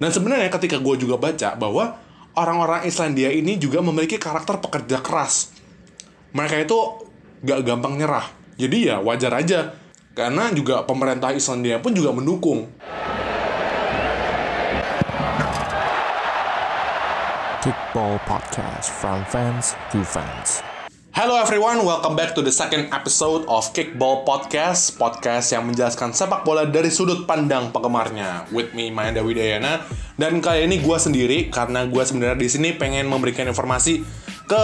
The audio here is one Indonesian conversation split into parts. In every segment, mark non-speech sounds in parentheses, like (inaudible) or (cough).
Dan sebenarnya ketika gue juga baca bahwa orang-orang Islandia ini juga memiliki karakter pekerja keras. Mereka itu gak gampang nyerah. Jadi ya wajar aja. Karena juga pemerintah Islandia pun juga mendukung. Kickball Podcast from fans to fans. Hello everyone, welcome back to the second episode of Kickball Podcast Podcast yang menjelaskan sepak bola dari sudut pandang penggemarnya. With me, Mayanda Widayana. Dan kali ini gue sendiri, karena gue sebenarnya di sini pengen memberikan informasi ke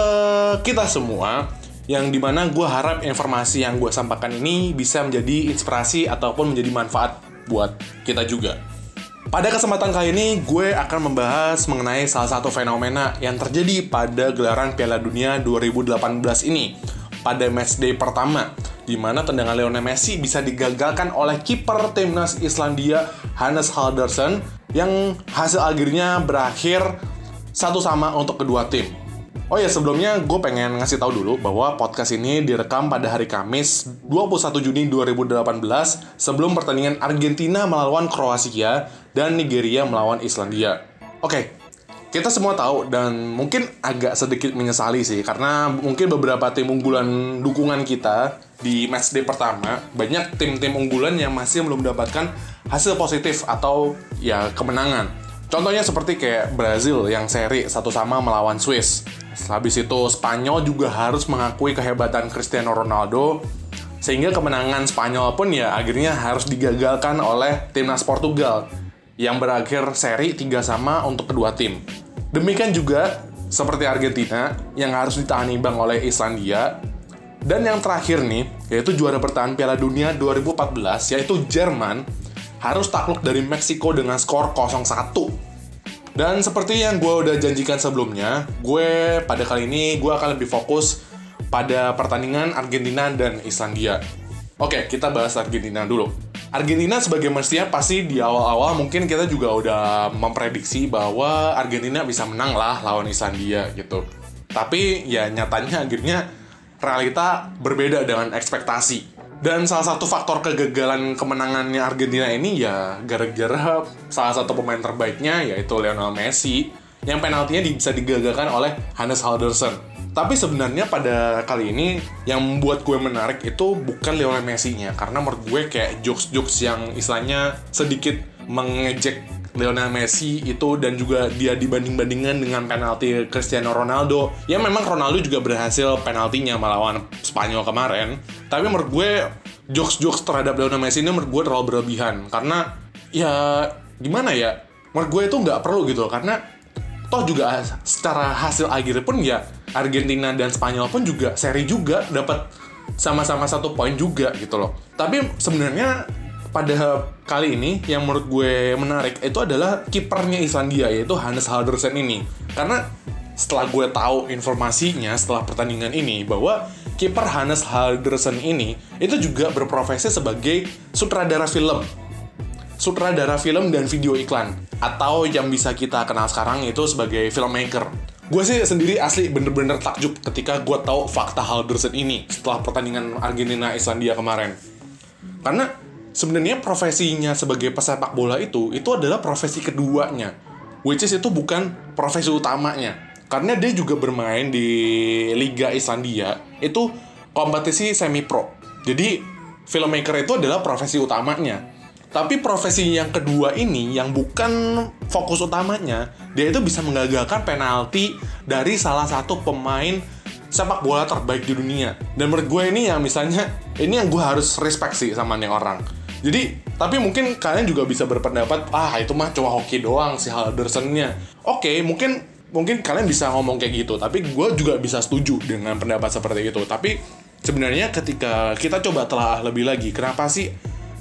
kita semua Yang di mana gue harap informasi yang gue sampaikan ini bisa menjadi inspirasi ataupun menjadi manfaat buat kita juga pada kesempatan kali ini, gue akan membahas mengenai salah satu fenomena yang terjadi pada gelaran Piala Dunia 2018 ini pada matchday pertama, di mana tendangan Lionel Messi bisa digagalkan oleh kiper timnas Islandia Hannes Haldersen yang hasil akhirnya berakhir satu sama untuk kedua tim. Oh ya sebelumnya gue pengen ngasih tahu dulu bahwa podcast ini direkam pada hari Kamis 21 Juni 2018 sebelum pertandingan Argentina melawan Kroasia dan Nigeria melawan Islandia. Oke, kita semua tahu dan mungkin agak sedikit menyesali sih karena mungkin beberapa tim unggulan dukungan kita di matchday pertama banyak tim-tim unggulan yang masih belum mendapatkan hasil positif atau ya kemenangan. Contohnya seperti kayak Brazil yang seri satu sama melawan Swiss. Habis itu Spanyol juga harus mengakui kehebatan Cristiano Ronaldo sehingga kemenangan Spanyol pun ya akhirnya harus digagalkan oleh timnas Portugal yang berakhir seri 3 sama untuk kedua tim. Demikian juga seperti Argentina yang harus ditahan imbang oleh Islandia dan yang terakhir nih yaitu juara bertahan Piala Dunia 2014 yaitu Jerman harus takluk dari Meksiko dengan skor 0-1 dan seperti yang gue udah janjikan sebelumnya, gue pada kali ini gue akan lebih fokus pada pertandingan Argentina dan Islandia. Oke, kita bahas Argentina dulu. Argentina sebagai mestinya pasti di awal-awal mungkin kita juga udah memprediksi bahwa Argentina bisa menang lah lawan Islandia gitu. Tapi ya nyatanya akhirnya realita berbeda dengan ekspektasi. Dan salah satu faktor kegagalan kemenangannya Argentina ini ya gara-gara salah satu pemain terbaiknya yaitu Lionel Messi yang penaltinya bisa digagalkan oleh Hannes Haldersen. Tapi sebenarnya pada kali ini yang membuat gue menarik itu bukan Lionel Messi-nya karena menurut gue kayak jokes-jokes yang istilahnya sedikit mengejek Lionel Messi itu dan juga dia dibanding-bandingkan dengan penalti Cristiano Ronaldo. Ya memang Ronaldo juga berhasil penaltinya melawan Spanyol kemarin. Tapi menurut gue jokes-jokes terhadap Lionel Messi ini menurut gue terlalu berlebihan karena ya gimana ya? Menurut gue itu nggak perlu gitu karena toh juga secara hasil akhir pun ya Argentina dan Spanyol pun juga seri juga dapat sama-sama satu poin juga gitu loh. Tapi sebenarnya pada kali ini yang menurut gue menarik itu adalah kipernya Islandia yaitu Hannes Haldersen ini. Karena setelah gue tahu informasinya setelah pertandingan ini bahwa kiper Hannes Haldersen ini itu juga berprofesi sebagai sutradara film. Sutradara film dan video iklan. Atau yang bisa kita kenal sekarang itu sebagai filmmaker. Gue sih sendiri asli bener-bener takjub ketika gue tahu fakta Haldersen ini setelah pertandingan Argentina Islandia kemarin. Karena sebenarnya profesinya sebagai pesepak bola itu itu adalah profesi keduanya. Which is itu bukan profesi utamanya. Karena dia juga bermain di Liga Islandia itu kompetisi semi pro jadi filmmaker itu adalah profesi utamanya. Tapi profesi yang kedua ini yang bukan fokus utamanya dia itu bisa menggagalkan penalti dari salah satu pemain sepak bola terbaik di dunia. Dan menurut gue ini ya misalnya ini yang gue harus respect sih sama nih orang jadi, tapi mungkin kalian juga bisa berpendapat, ah itu mah cuma hoki doang si Haldersennya. Oke, okay, mungkin mungkin kalian bisa ngomong kayak gitu, tapi gue juga bisa setuju dengan pendapat seperti itu. Tapi sebenarnya ketika kita coba telah lebih lagi, kenapa sih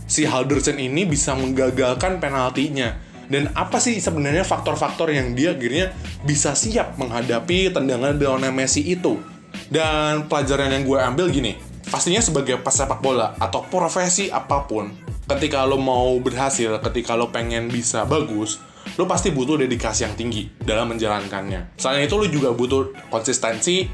si Haldersen ini bisa menggagalkan penaltinya? Dan apa sih sebenarnya faktor-faktor yang dia akhirnya bisa siap menghadapi tendangan Lionel Messi itu? Dan pelajaran yang gue ambil gini, pastinya sebagai pesepak bola atau profesi apa pun, ketika lo mau berhasil, ketika lo pengen bisa bagus, lo pasti butuh dedikasi yang tinggi dalam menjalankannya. Selain itu lo juga butuh konsistensi,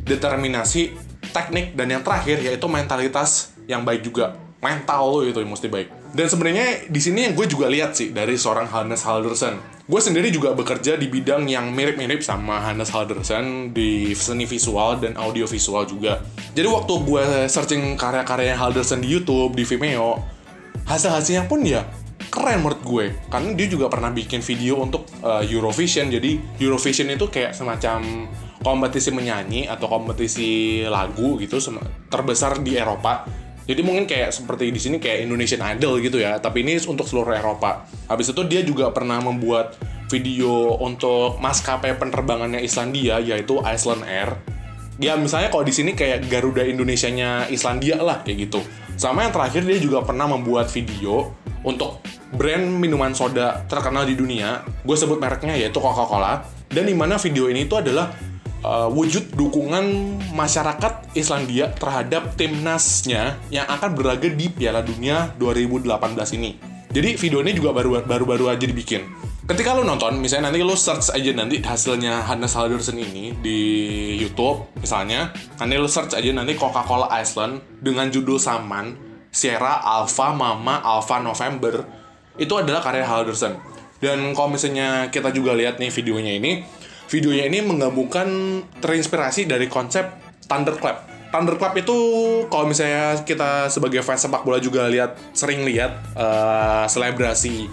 determinasi, teknik, dan yang terakhir yaitu mentalitas yang baik juga. Mental lo itu yang mesti baik. Dan sebenarnya di sini yang gue juga lihat sih dari seorang Hannes Halderson. Gue sendiri juga bekerja di bidang yang mirip-mirip sama Hannes Halderson di seni visual dan audio visual juga. Jadi waktu gue searching karya-karya Halderson di YouTube, di Vimeo, hasil-hasilnya pun ya keren menurut gue. Karena dia juga pernah bikin video untuk uh, Eurovision. Jadi Eurovision itu kayak semacam kompetisi menyanyi atau kompetisi lagu gitu terbesar di Eropa jadi mungkin kayak seperti di sini kayak Indonesian Idol gitu ya, tapi ini untuk seluruh Eropa. Habis itu dia juga pernah membuat video untuk maskapai penerbangannya Islandia yaitu Iceland Air. Ya misalnya kalau di sini kayak Garuda Indonesianya Islandia lah kayak gitu. Sama yang terakhir dia juga pernah membuat video untuk brand minuman soda terkenal di dunia. Gue sebut mereknya yaitu Coca-Cola. Dan di mana video ini itu adalah uh, wujud dukungan masyarakat Islandia terhadap timnasnya yang akan berlaga di Piala Dunia 2018 ini. Jadi video ini juga baru baru aja dibikin. Ketika lo nonton, misalnya nanti lo search aja nanti hasilnya Hannes Halderson ini di YouTube, misalnya, nanti lo search aja nanti Coca-Cola Iceland dengan judul saman Sierra Alpha Mama Alpha November itu adalah karya Halderson. Dan kalau misalnya kita juga lihat nih videonya ini, videonya ini menggabungkan terinspirasi dari konsep Thunderclap. Thunderclap itu kalau misalnya kita sebagai fans sepak bola juga lihat sering lihat uh, selebrasi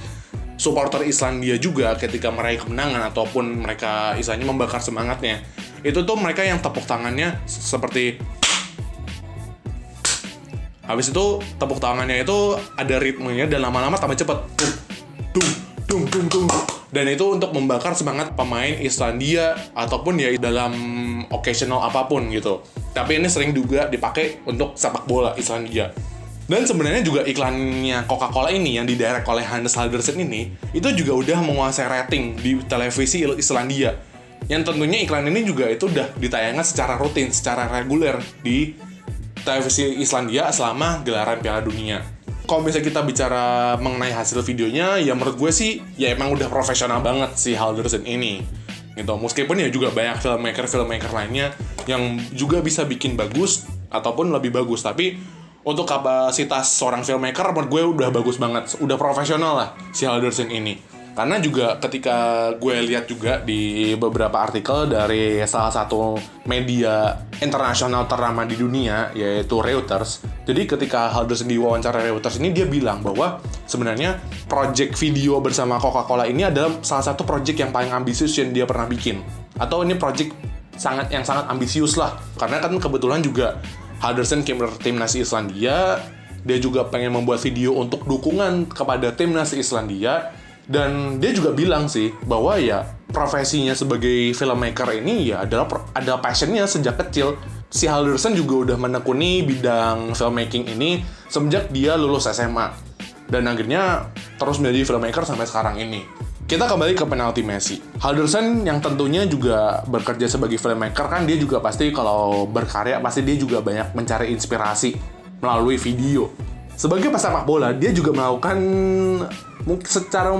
supporter Islandia juga ketika meraih kemenangan ataupun mereka istilahnya membakar semangatnya. Itu tuh mereka yang tepuk tangannya seperti Habis itu tepuk tangannya itu ada ritmenya dan lama-lama tambah cepet. Dan itu untuk membakar semangat pemain Islandia ataupun ya dalam occasional apa pun gitu. Tapi ini sering juga dipakai untuk sepak bola Islandia. Dan sebenarnya juga iklannya Coca-Cola ini yang didirect oleh Hannes Haldersen ini itu juga udah menguasai rating di televisi Islandia. Yang tentunya iklan ini juga itu udah ditayangkan secara rutin, secara reguler di televisi Islandia selama gelaran Piala Dunia kalau misalnya kita bicara mengenai hasil videonya, ya menurut gue sih ya emang udah profesional banget si Halderson ini. Gitu. Meskipun ya juga banyak filmmaker-filmmaker lainnya yang juga bisa bikin bagus ataupun lebih bagus, tapi untuk kapasitas seorang filmmaker menurut gue udah bagus banget, udah profesional lah si Halderson ini. Karena juga ketika gue lihat juga di beberapa artikel dari salah satu media internasional ternama di dunia yaitu Reuters. Jadi ketika Halderson diwawancara Reuters ini dia bilang bahwa sebenarnya project video bersama Coca-Cola ini adalah salah satu project yang paling ambisius yang dia pernah bikin. Atau ini project sangat yang sangat ambisius lah. Karena kan kebetulan juga Halderson kiper timnas Islandia, dia juga pengen membuat video untuk dukungan kepada timnas Islandia. Dan dia juga bilang sih bahwa ya profesinya sebagai filmmaker ini ya adalah ada passionnya sejak kecil. Si Halderson juga udah menekuni bidang filmmaking ini semenjak dia lulus SMA dan akhirnya terus menjadi filmmaker sampai sekarang ini. Kita kembali ke penalti Messi. Halderson yang tentunya juga bekerja sebagai filmmaker kan dia juga pasti kalau berkarya pasti dia juga banyak mencari inspirasi melalui video. Sebagai pesepak bola dia juga melakukan mungkin secara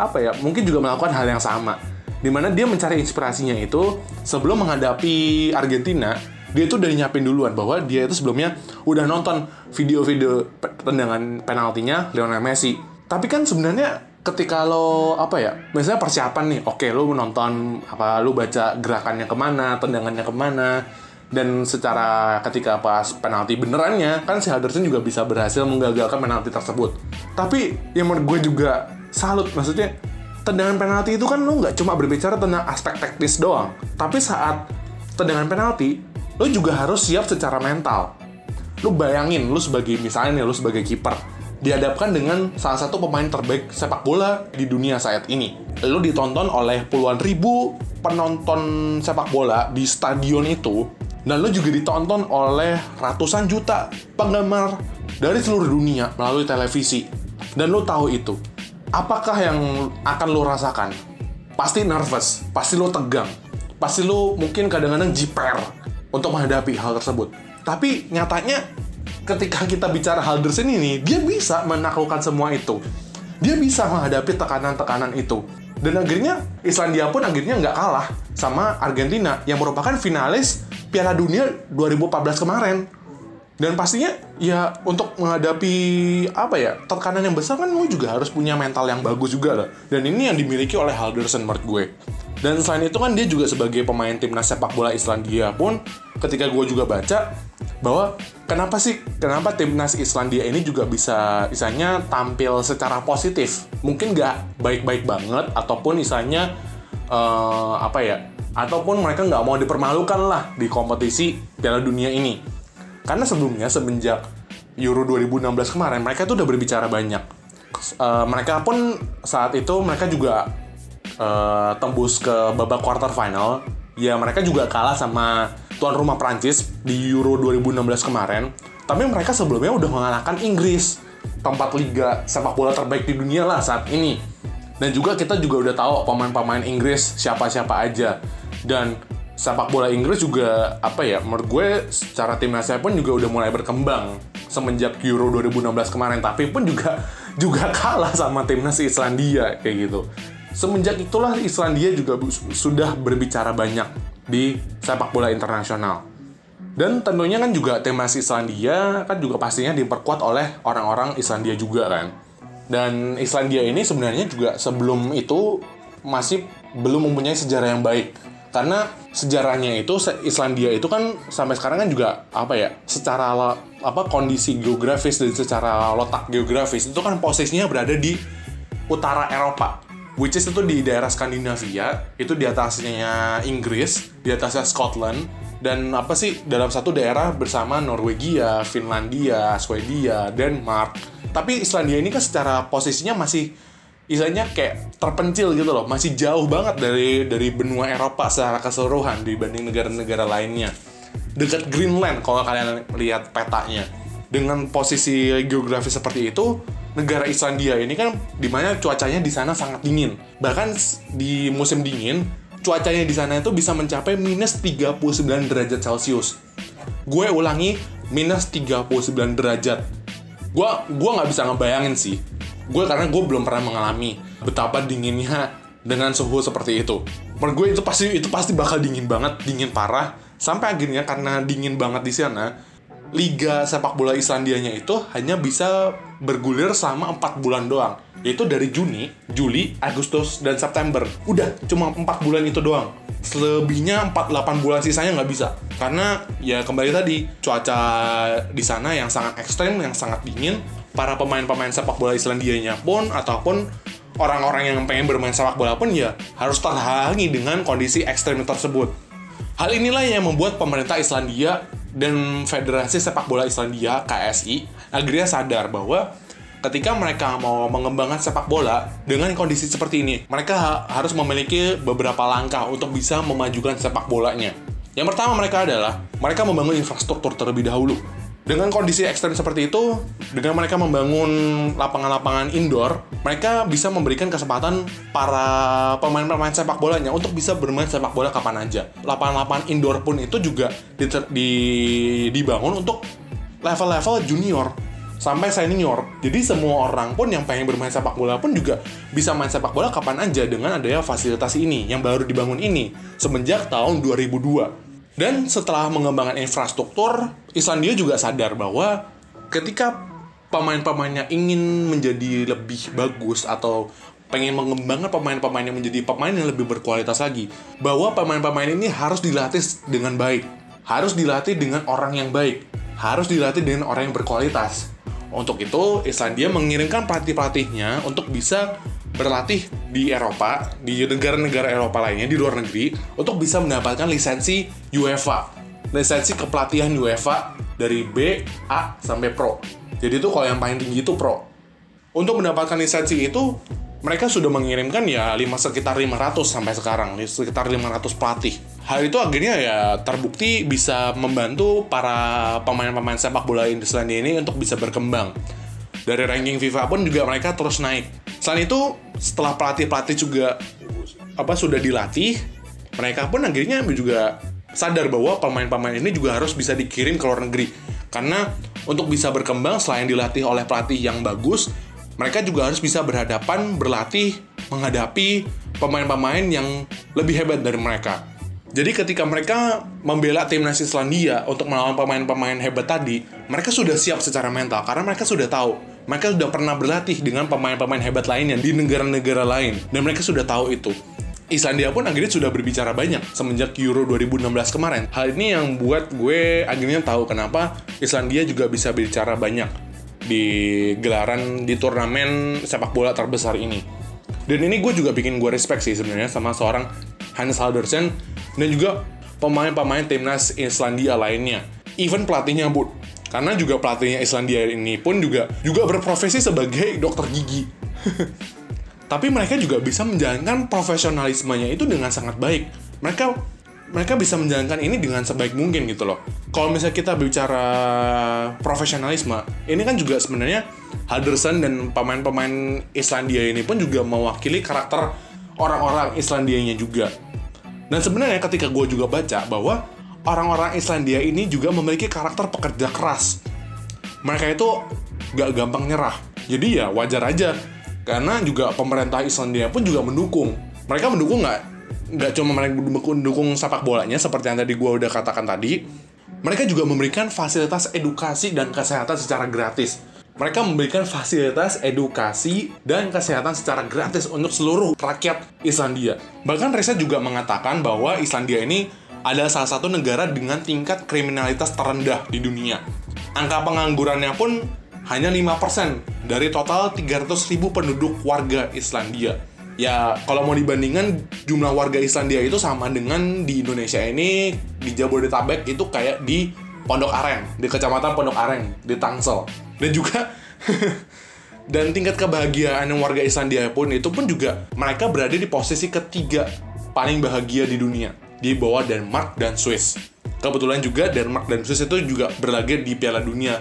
apa ya mungkin juga melakukan hal yang sama. Di mana dia mencari inspirasinya itu sebelum menghadapi Argentina dia itu udah nyiapin duluan bahwa dia itu sebelumnya udah nonton video-video tendangan penaltinya Lionel Messi. Tapi kan sebenarnya ketika lo apa ya misalnya persiapan nih oke lo menonton apa lo baca gerakannya ke mana tendangannya ke mana dan secara ketika pas penalti benerannya kan si Henderson juga bisa berhasil menggagalkan penalti tersebut. Tapi yang menurut gue juga salut maksudnya tendangan penalti itu kan lo nggak cuma berbicara tentang aspek teknis doang tapi saat tendangan penalti lo juga harus siap secara mental. Lo bayangin lo sebagai misalnya nih lo sebagai kiper dihadapkan dengan salah satu pemain terbaik sepak bola di dunia saat ini. Lo ditonton oleh puluhan ribu penonton sepak bola di stadion itu dan lo juga ditonton oleh ratusan juta penggemar dari seluruh dunia melalui televisi. Dan lo tahu itu. Apakah yang akan lo rasakan? Pasti nervous, pasti lo tegang, pasti lo mungkin kadang-kadang jiper untuk menghadapi hal tersebut. Tapi nyatanya ketika kita bicara hal Halderson ini, dia bisa menaklukkan semua itu. Dia bisa menghadapi tekanan-tekanan itu. Dan akhirnya Islandia pun akhirnya nggak kalah sama Argentina yang merupakan finalis Piala Dunia 2014 kemarin. Dan pastinya ya untuk menghadapi apa ya tekanan yang besar kan lu juga harus punya mental yang bagus juga lah. Dan ini yang dimiliki oleh Halderson menurut gue. Dan selain itu kan dia juga sebagai pemain timnas sepak bola Islandia pun ketika gue juga baca bahwa kenapa sih kenapa timnas Islandia ini juga bisa misalnya tampil secara positif? Mungkin nggak baik-baik banget ataupun misalnya eh, apa ya ataupun mereka nggak mau dipermalukan lah di kompetisi Piala Dunia ini. Karena sebelumnya semenjak Euro 2016 kemarin mereka tuh udah berbicara banyak. Eh, mereka pun saat itu mereka juga eh, tembus ke babak quarter final. Ya mereka juga kalah sama tuan rumah Prancis di Euro 2016 kemarin. Tapi mereka sebelumnya udah mengalahkan Inggris tempat liga sepak bola terbaik di dunia lah saat ini. Dan juga kita juga udah tahu pemain-pemain Inggris siapa-siapa aja. Dan sepak bola Inggris juga apa ya menurut gue secara timnasnya pun juga udah mulai berkembang semenjak Euro 2016 kemarin. Tapi pun juga juga kalah sama timnas Islandia kayak gitu. Semenjak itulah Islandia juga sudah berbicara banyak di sepak bola internasional dan tentunya kan juga timnas Islandia kan juga pastinya diperkuat oleh orang-orang Islandia juga kan. Dan Islandia ini sebenarnya juga sebelum itu masih belum mempunyai sejarah yang baik. Karena sejarahnya itu Islandia itu kan sampai sekarang kan juga apa ya secara apa kondisi geografis dan secara letak geografis itu kan posisinya berada di utara Eropa which is itu di daerah Skandinavia itu di atasnya Inggris di atasnya Scotland dan apa sih dalam satu daerah bersama Norwegia, Finlandia, Swedia, Denmark. Tapi Islandia ini kan secara posisinya masih istilahnya kayak terpencil gitu loh masih jauh banget dari dari benua Eropa secara keseluruhan dibanding negara-negara lainnya. Dekat Greenland kalau kalian lihat petanya. Dengan posisi geografis seperti itu negara Islandia ini kan di mana cuacanya di sana sangat dingin. Bahkan di musim dingin cuacanya di sana itu bisa mencapai minus 39 derajat celcius. Gue ulangi minus 39 derajat. Gue gua nggak bisa ngebayangin sih. Gue karena gue belum pernah mengalami betapa dinginnya dengan suhu seperti itu. Menurut gue itu pasti itu pasti bakal dingin banget dingin parah. Sampai akhirnya karena dingin banget di sana liga sepak bola Islandianya itu hanya bisa bergulir selama 4 bulan doang. Yaitu dari Juni, Juli, Agustus, dan September. Udah cuma 4 bulan itu doang. Selebihnya 4-8 bulan sisanya nggak bisa. Karena ya kembali tadi cuaca di sana yang sangat ekstrem yang sangat dingin. Para pemain-pemain sepak bola Islandianya pun ataupun orang-orang yang pengen bermain sepak bola pun ya harus terhalangi dengan kondisi ekstrem tersebut. Hal inilah yang membuat pemerintah Islandia dan Federasi Sepak Bola Islandia KSI akhirnya sadar bahwa ketika mereka mau mengembangkan sepak bola dengan kondisi seperti ini, mereka ha- harus memiliki beberapa langkah untuk bisa memajukan sepak bolanya. Yang pertama mereka adalah mereka membangun infrastruktur terlebih dahulu. Dengan kondisi ekstrem seperti itu, dengan mereka membangun lapangan-lapangan indoor, mereka bisa memberikan kesempatan para pemain-pemain sepak bolanya untuk bisa bermain sepak bola kapan aja. Lapangan-lapangan indoor pun itu juga diter- di- dibangun untuk level-level junior sampai senior. Jadi semua orang pun yang pengen bermain sepak bola pun juga bisa main sepak bola kapan aja dengan adanya fasilitas ini yang baru dibangun ini semenjak tahun 2002. Dan setelah mengembangkan infrastruktur, Islandia juga sadar bahwa ketika pemain-pemainnya ingin menjadi lebih bagus atau pengen mengembangkan pemain-pemain yang menjadi pemain yang lebih berkualitas lagi, bahwa pemain-pemain ini harus dilatih dengan baik, harus dilatih dengan orang yang baik, harus dilatih dengan orang yang berkualitas. Untuk itu, Islandia mengirimkan pelatih-pelatihnya untuk bisa berlatih di Eropa, di negara-negara Eropa lainnya, di luar negeri, untuk bisa mendapatkan lisensi UEFA. Lisensi kepelatihan UEFA dari B, A, sampai Pro. Jadi itu kalau yang paling tinggi itu Pro. Untuk mendapatkan lisensi itu, mereka sudah mengirimkan ya lima sekitar 500 sampai sekarang, sekitar 500 pelatih. Hal itu akhirnya ya terbukti bisa membantu para pemain-pemain sepak bola Islandia ini untuk bisa berkembang. Dari ranking FIFA pun juga mereka terus naik. Selain itu, setelah pelatih-pelatih juga apa sudah dilatih, mereka pun akhirnya juga sadar bahwa pemain-pemain ini juga harus bisa dikirim ke luar negeri. Karena untuk bisa berkembang selain dilatih oleh pelatih yang bagus, mereka juga harus bisa berhadapan, berlatih, menghadapi pemain-pemain yang lebih hebat dari mereka. Jadi ketika mereka membela timnas Islandia untuk melawan pemain-pemain hebat tadi, mereka sudah siap secara mental karena mereka sudah tahu, mereka sudah pernah berlatih dengan pemain-pemain hebat lainnya di negara-negara lain dan mereka sudah tahu itu. Islandia pun akhirnya sudah berbicara banyak semenjak Euro 2016 kemarin. Hal ini yang buat gue akhirnya tahu kenapa Islandia juga bisa bicara banyak di gelaran di turnamen sepak bola terbesar ini. Dan ini gue juga bikin gue respect sih sebenarnya sama seorang Hans Haldersen dan juga pemain-pemain timnas Islandia lainnya. Even pelatihnya pun. Karena juga pelatihnya Islandia ini pun juga juga berprofesi sebagai dokter gigi. (laughs) Tapi mereka juga bisa menjalankan profesionalismenya itu dengan sangat baik. Mereka mereka bisa menjalankan ini dengan sebaik mungkin gitu loh. Kalau misalnya kita bicara profesionalisme, ini kan juga sebenarnya Halderson dan pemain-pemain Islandia ini pun juga mewakili karakter orang-orang Islandianya juga. Dan sebenarnya ketika gue juga baca bahwa orang-orang Islandia ini juga memiliki karakter pekerja keras. Mereka itu gak gampang nyerah. Jadi ya wajar aja karena juga pemerintah Islandia pun juga mendukung mereka mendukung nggak nggak cuma mereka mendukung sepak bolanya seperti yang tadi gue udah katakan tadi mereka juga memberikan fasilitas edukasi dan kesehatan secara gratis mereka memberikan fasilitas edukasi dan kesehatan secara gratis untuk seluruh rakyat Islandia. Bahkan riset juga mengatakan bahwa Islandia ini adalah salah satu negara dengan tingkat kriminalitas terendah di dunia. Angka penganggurannya pun hanya 5% dari total 300 ribu penduduk warga Islandia. Ya, kalau mau dibandingkan jumlah warga Islandia itu sama dengan di Indonesia ini, di Jabodetabek itu kayak di Pondok Aren, di Kecamatan Pondok Aren, di Tangsel. Dan juga (laughs) dan tingkat kebahagiaan yang warga Islandia pun itu pun juga mereka berada di posisi ketiga paling bahagia di dunia di bawah Denmark dan Swiss. Kebetulan juga Denmark dan Swiss itu juga berlaga di Piala Dunia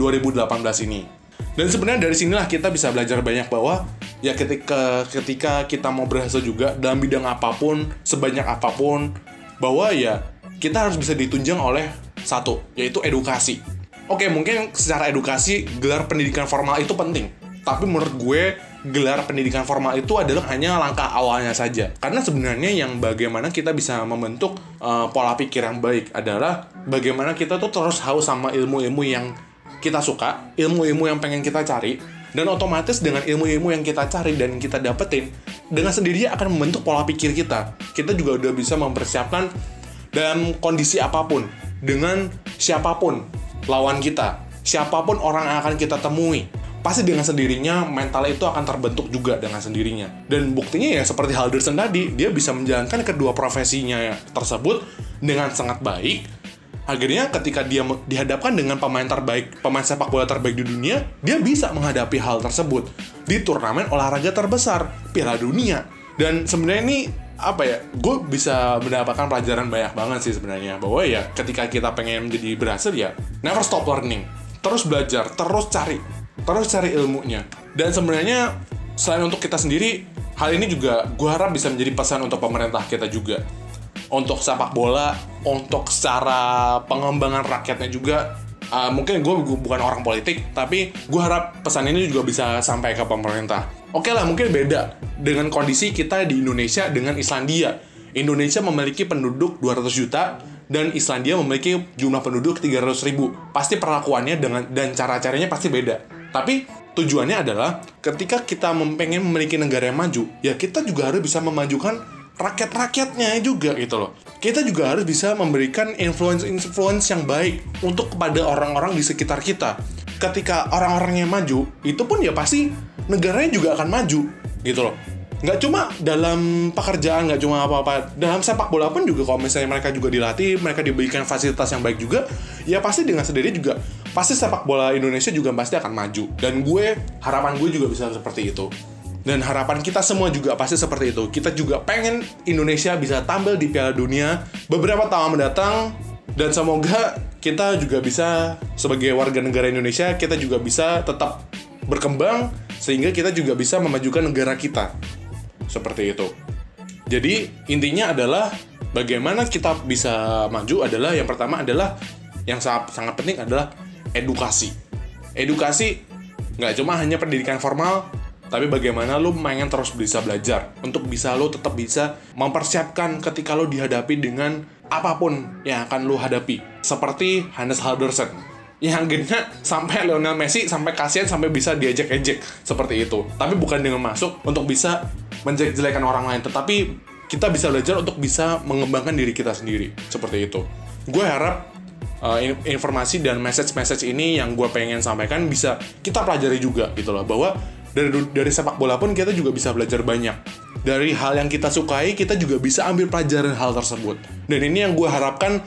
2018 ini. Dan sebenarnya dari sinilah kita bisa belajar banyak bahwa ya ketika ketika kita mau berhasil juga dalam bidang apa pun, sebanyak apa pun, bahwa ya kita harus bisa ditunjang oleh satu, yaitu edukasi. Oke, mungkin secara edukasi gelar pendidikan formal itu penting. Tapi menurut gue gelar pendidikan formal itu adalah hanya langkah awalnya saja. Karena sebenarnya yang bagaimana kita bisa membentuk uh, pola pikir yang baik adalah bagaimana kita tuh terus haus sama ilmu-ilmu yang kita suka, ilmu-ilmu yang pengen kita cari, dan otomatis dengan ilmu-ilmu yang kita cari dan kita dapetin, dengan sendirinya akan membentuk pola pikir kita. Kita juga udah bisa mempersiapkan dalam kondisi apa pun, dengan siapa pun lawan kita, siapa pun orang yang akan kita temui. Pasti dengan sendirinya mental itu akan terbentuk juga dengan sendirinya. Dan buktinya ya seperti Halderson tadi, dia bisa menjalankan kedua profesinya tersebut dengan sangat baik akhirnya ketika dia dihadapkan dengan pemain terbaik, pemain sepak bola terbaik di dunia, dia bisa menghadapi hal tersebut di turnamen olahraga terbesar, Piala Dunia. Dan sebenarnya ini apa ya, gue bisa mendapatkan pelajaran banyak banget sih sebenarnya bahwa ya ketika kita pengen menjadi berhasil ya never stop learning, terus belajar, terus cari, terus cari ilmunya. Dan sebenarnya selain untuk kita sendiri, hal ini juga gue harap bisa menjadi pesan untuk pemerintah kita juga untuk sepak bola, untuk secara pengembangan rakyatnya juga. Uh, mungkin gue bukan orang politik, tapi gue harap pesan ini juga bisa sampai ke pemerintah. Oke okay lah, mungkin beda dengan kondisi kita di Indonesia dengan Islandia. Indonesia memiliki penduduk 200 juta dan Islandia memiliki jumlah penduduk 300 ribu. Pasti perlakuannya dengan dan cara-caranya pasti beda. Tapi tujuannya adalah ketika kita pengen memiliki negara yang maju, ya kita juga harus bisa memajukan rakyat-rakyatnya juga gitu loh. Kita juga harus bisa memberikan influence-influence yang baik untuk kepada orang-orang di sekitar kita. Ketika orang-orangnya maju, itu pun ya pasti negaranya juga akan maju gitu loh. Nggak cuma dalam pekerjaan, nggak cuma apa-apa. Dalam sepak bola pun juga kalau misalnya mereka juga dilatih, mereka diberikan fasilitas yang baik juga, ya pasti dengan sendiri juga pasti sepak bola Indonesia juga pasti akan maju. Dan gue, harapan gue juga bisa seperti itu. Dan harapan kita semua juga pasti seperti itu. Kita juga pengen Indonesia bisa tampil di Piala Dunia beberapa tahun mendatang dan semoga kita juga bisa sebagai warga negara Indonesia kita juga bisa tetap berkembang sehingga kita juga bisa memajukan negara kita. Seperti itu. Jadi intinya adalah bagaimana kita bisa maju adalah yang pertama adalah yang sangat sangat penting adalah edukasi. Edukasi nggak cuma hanya pendidikan formal, tapi bagaimana lo pengen terus bisa belajar untuk bisa lo tetap bisa mempersiapkan ketika lo dihadapi dengan apa pun yang akan lu hadapi. Seperti Hannes Haldersen yang akhirnya sampai Lionel Messi sampai kasihan sampai bisa diajak-ejek seperti itu. Tapi bukan dengan masuk untuk bisa menjelek-jelekan orang lain, tetapi kita bisa belajar untuk bisa mengembangkan diri kita sendiri seperti itu. Gue harap uh, informasi dan message-message ini yang gue pengen sampaikan bisa kita pelajari juga gitu loh bahwa dari dari sepak bola pun kita juga bisa belajar banyak. Dari hal yang kita sukai kita juga bisa ambil pelajaran hal tersebut. Dan ini yang gue harapkan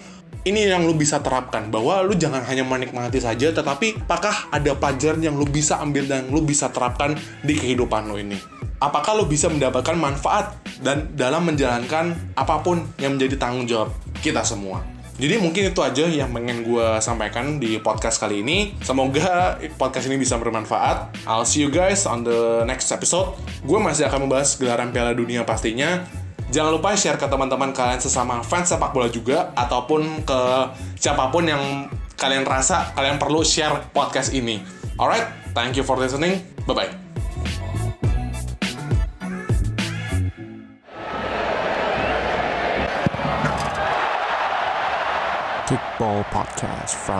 ini yang lu bisa terapkan bahwa lu jangan hanya menikmati saja tetapi apakah ada pelajaran yang lu bisa ambil dan lu bisa terapkan di kehidupan lu ini? Apakah lu bisa mendapatkan manfaat dan dalam menjalankan apa pun yang menjadi tanggung jawab kita semua jadi mungkin itu aja yang pengen gue sampaikan di podcast kali ini. Semoga podcast ini bisa bermanfaat. I'll see you guys on the next episode. Gue masih akan membahas gelaran Piala Dunia pastinya. Jangan lupa share ke teman-teman kalian sesama fans sepak bola juga ataupun ke siapa pun yang kalian rasa kalian perlu share podcast ini. Alright, thank you for listening. Bye bye. Kickball Podcast from